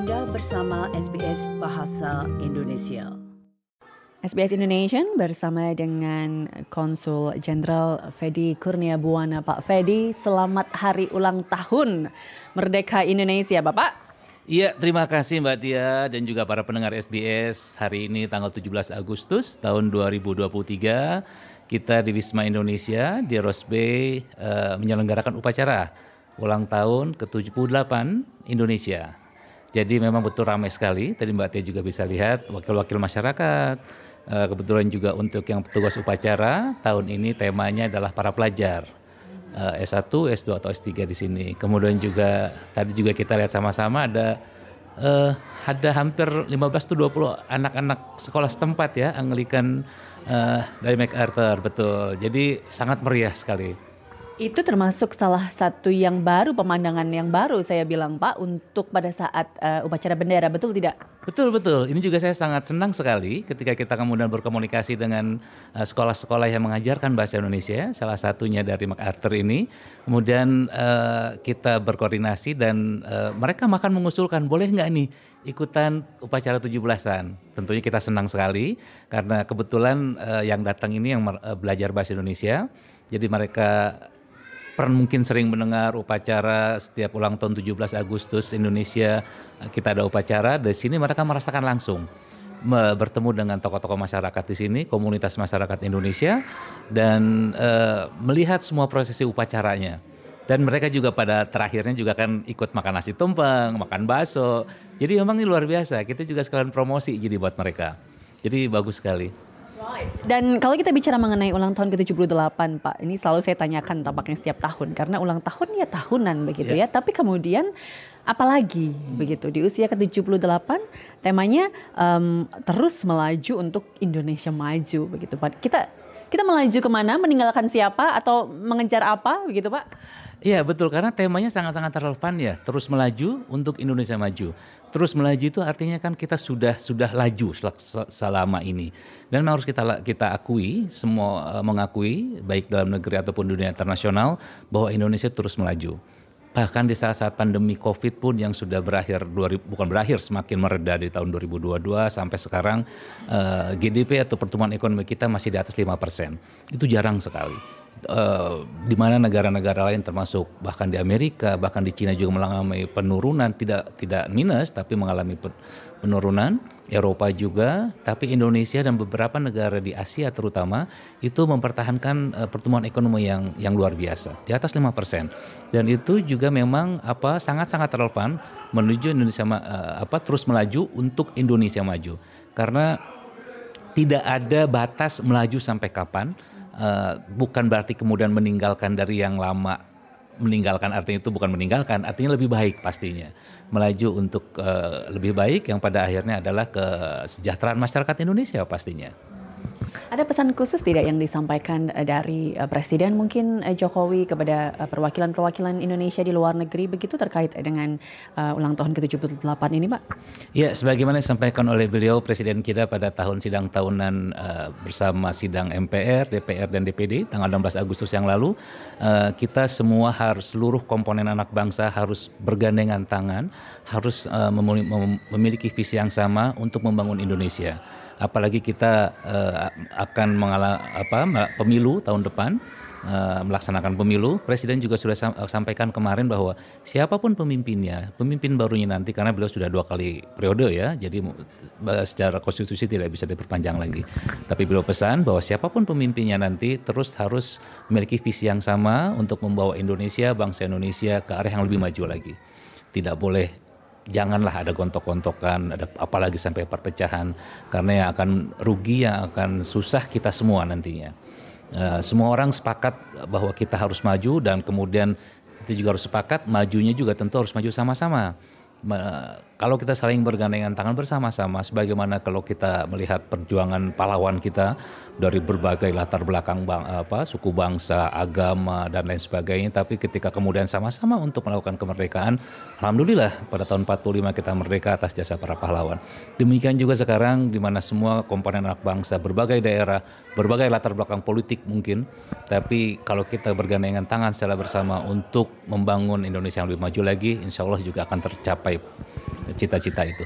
Anda bersama SBS Bahasa Indonesia. SBS Indonesia bersama dengan Konsul Jenderal Fedi Kurnia Buana. Pak Fedi, selamat hari ulang tahun Merdeka Indonesia, Bapak. Iya, terima kasih Mbak Tia dan juga para pendengar SBS. Hari ini tanggal 17 Agustus tahun 2023, kita di Wisma Indonesia di Rose Bay uh, menyelenggarakan upacara ulang tahun ke-78 Indonesia. Jadi memang betul ramai sekali. Tadi Mbak Tia juga bisa lihat wakil-wakil masyarakat. Uh, kebetulan juga untuk yang petugas upacara tahun ini temanya adalah para pelajar uh, S1, S2 atau S3 di sini. Kemudian juga tadi juga kita lihat sama-sama ada uh, ada hampir 15 tuh 20 anak-anak sekolah setempat ya Anglikan uh, dari MacArthur betul. Jadi sangat meriah sekali. Itu termasuk salah satu yang baru, pemandangan yang baru saya bilang Pak untuk pada saat uh, upacara bendera, betul tidak? Betul, betul. Ini juga saya sangat senang sekali ketika kita kemudian berkomunikasi dengan uh, sekolah-sekolah yang mengajarkan bahasa Indonesia, salah satunya dari MacArthur ini. Kemudian uh, kita berkoordinasi dan uh, mereka makan mengusulkan, boleh nggak nih ikutan upacara 17-an. Tentunya kita senang sekali karena kebetulan uh, yang datang ini yang uh, belajar bahasa Indonesia. Jadi mereka pernah mungkin sering mendengar upacara setiap ulang tahun 17 Agustus Indonesia kita ada upacara dari sini mereka merasakan langsung bertemu dengan tokoh-tokoh masyarakat di sini, komunitas masyarakat Indonesia dan uh, melihat semua prosesi upacaranya. Dan mereka juga pada terakhirnya juga kan ikut makan nasi tumpeng, makan bakso. Jadi memang ini luar biasa. Kita juga sekalian promosi jadi buat mereka. Jadi bagus sekali. Dan kalau kita bicara mengenai ulang tahun ke-78 Pak, ini selalu saya tanyakan tampaknya setiap tahun karena ulang tahun ya tahunan begitu yeah. ya. Tapi kemudian apalagi hmm. begitu di usia ke-78 temanya um, terus melaju untuk Indonesia maju begitu Pak. Kita kita melaju ke mana, meninggalkan siapa atau mengejar apa begitu Pak? Iya betul karena temanya sangat-sangat relevan ya terus melaju untuk Indonesia maju. Terus melaju itu artinya kan kita sudah sudah laju selama ini dan harus kita kita akui semua eh, mengakui baik dalam negeri ataupun dunia internasional bahwa Indonesia terus melaju. Bahkan di saat-saat pandemi COVID pun yang sudah berakhir, bukan berakhir, semakin mereda di tahun 2022 sampai sekarang eh, GDP atau pertumbuhan ekonomi kita masih di atas 5 persen. Itu jarang sekali uh, di mana negara-negara lain termasuk bahkan di Amerika bahkan di Cina juga mengalami penurunan tidak tidak minus tapi mengalami penurunan. Eropa juga tapi Indonesia dan beberapa negara di Asia terutama itu mempertahankan uh, pertumbuhan ekonomi yang yang luar biasa di atas 5% dan itu juga memang apa sangat-sangat relevan menuju Indonesia uh, apa terus melaju untuk Indonesia maju. Karena tidak ada batas melaju sampai kapan uh, bukan berarti kemudian meninggalkan dari yang lama meninggalkan artinya itu bukan meninggalkan artinya lebih baik pastinya melaju untuk uh, lebih baik yang pada akhirnya adalah kesejahteraan masyarakat Indonesia pastinya. Ada pesan khusus tidak yang disampaikan eh, dari eh, Presiden mungkin eh, Jokowi kepada perwakilan-perwakilan Indonesia di luar negeri begitu terkait dengan uh, ulang tahun ke-78 ini, Pak? Ya, sebagaimana disampaikan oleh beliau Presiden kita pada tahun sidang tahunan uh, bersama sidang MPR, DPR dan DPD tanggal 16 Agustus yang lalu, uh, kita semua harus seluruh komponen anak bangsa harus bergandengan tangan, harus uh, memiliki visi yang sama untuk membangun Indonesia apalagi kita uh, akan mengalami apa pemilu tahun depan uh, melaksanakan pemilu presiden juga sudah sampaikan kemarin bahwa siapa pun pemimpinnya pemimpin barunya nanti karena beliau sudah dua kali periode ya jadi secara konstitusi tidak bisa diperpanjang lagi. Tapi beliau pesan bahwa siapa pun pemimpinnya nanti terus harus memiliki visi yang sama untuk membawa Indonesia bangsa Indonesia ke arah yang lebih maju lagi. Tidak boleh janganlah ada gontok-gontokan, ada apalagi sampai perpecahan karena yang akan rugi yang akan susah kita semua nantinya. Uh, semua orang sepakat bahwa kita harus maju dan kemudian kita juga harus sepakat majunya juga tentu harus maju sama-sama kalau kita saling bergandengan tangan bersama-sama, sebagaimana kalau kita melihat perjuangan pahlawan kita dari berbagai latar belakang bang, apa, suku bangsa, agama dan lain sebagainya, tapi ketika kemudian sama-sama untuk melakukan kemerdekaan, alhamdulillah pada tahun 45 kita merdeka atas jasa para pahlawan. Demikian juga sekarang di mana semua komponen anak bangsa berbagai daerah, berbagai latar belakang politik mungkin, tapi kalau kita bergandengan tangan secara bersama untuk membangun Indonesia yang lebih maju lagi, insya Allah juga akan tercapai cita-cita itu.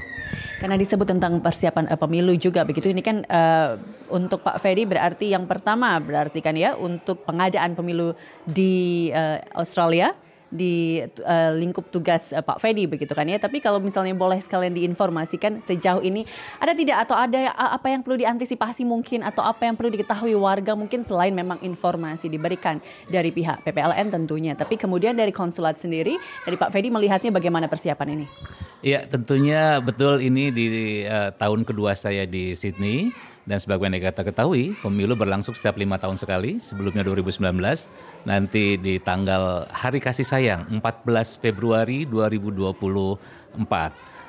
Karena disebut tentang persiapan uh, pemilu juga begitu. Ini kan uh, untuk Pak Ferry berarti yang pertama berarti kan ya untuk pengadaan pemilu di uh, Australia di uh, lingkup tugas uh, Pak Fedi begitu kan ya. Tapi kalau misalnya boleh sekalian diinformasikan sejauh ini ada tidak atau ada apa yang perlu diantisipasi mungkin atau apa yang perlu diketahui warga mungkin selain memang informasi diberikan dari pihak PPLN tentunya. Tapi kemudian dari konsulat sendiri dari Pak Fedi melihatnya bagaimana persiapan ini? Iya tentunya betul ini di uh, tahun kedua saya di Sydney dan sebagaimana kita ketahui, pemilu berlangsung setiap lima tahun sekali. Sebelumnya 2019, nanti di tanggal Hari Kasih Sayang 14 Februari 2024.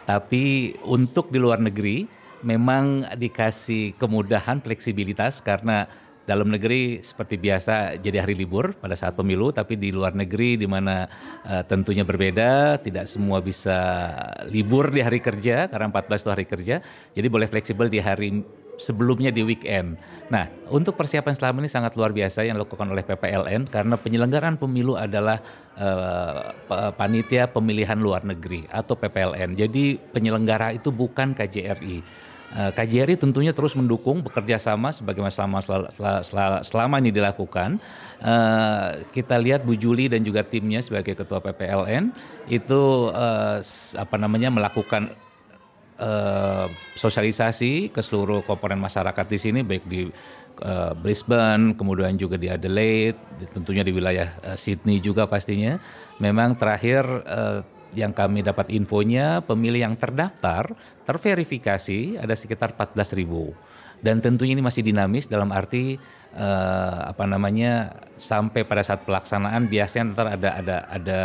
Tapi untuk di luar negeri memang dikasih kemudahan fleksibilitas karena dalam negeri seperti biasa jadi hari libur pada saat pemilu, tapi di luar negeri di mana uh, tentunya berbeda, tidak semua bisa libur di hari kerja karena 14 itu hari kerja, jadi boleh fleksibel di hari sebelumnya di weekend. Nah, untuk persiapan selama ini sangat luar biasa yang dilakukan oleh PPLN karena penyelenggaraan pemilu adalah uh, panitia pemilihan luar negeri atau PPLN. Jadi penyelenggara itu bukan KJRI. Eh, KJRI tentunya terus mendukung bekerja sama sebagaimana selama selama, selama ini dilakukan. Uh, kita lihat Bu Juli dan juga timnya sebagai ketua PPLN itu uh, apa namanya melakukan sosialisasi ke seluruh komponen masyarakat di sini baik di Brisbane kemudian juga di Adelaide tentunya di wilayah Sydney juga pastinya memang terakhir yang kami dapat infonya pemilih yang terdaftar terverifikasi ada sekitar 14 ribu dan tentunya ini masih dinamis dalam arti uh, apa namanya sampai pada saat pelaksanaan biasanya ntar ada ada ada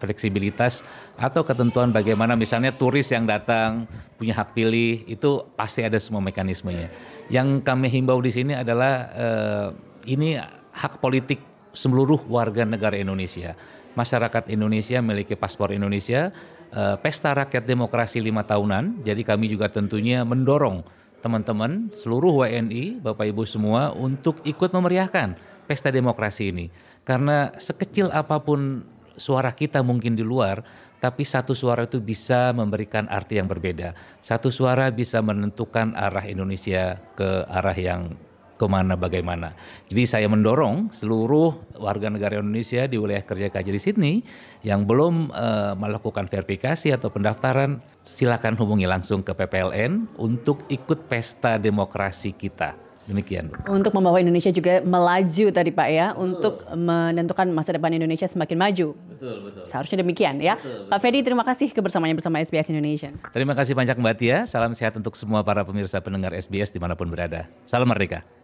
fleksibilitas atau ketentuan bagaimana misalnya turis yang datang punya hak pilih itu pasti ada semua mekanismenya. Yang kami himbau di sini adalah uh, ini hak politik seluruh warga negara Indonesia. Masyarakat Indonesia memiliki paspor Indonesia, uh, pesta rakyat demokrasi lima tahunan. Jadi kami juga tentunya mendorong teman-teman seluruh WNI, Bapak Ibu semua untuk ikut memeriahkan pesta demokrasi ini. Karena sekecil apa pun suara kita mungkin di luar, tapi satu suara itu bisa memberikan arti yang berbeda. Satu suara bisa menentukan arah Indonesia ke arah yang ke mana bagaimana. Jadi saya mendorong seluruh warga negara Indonesia di wilayah kerja KJ di Sydney yang belum uh, melakukan verifikasi atau pendaftaran silakan hubungi langsung ke PPLN untuk ikut pesta demokrasi kita. Demikian. Untuk membawa Indonesia juga melaju tadi Pak ya, betul. untuk menentukan masa depan Indonesia semakin maju. Betul, betul. Seharusnya demikian ya. Betul, betul. Pak Fedi terima kasih kebersamaannya bersama SBS Indonesia. Terima kasih banyak Mbak Tia. Salam sehat untuk semua para pemirsa pendengar SBS di mana pun berada. Salam merdeka.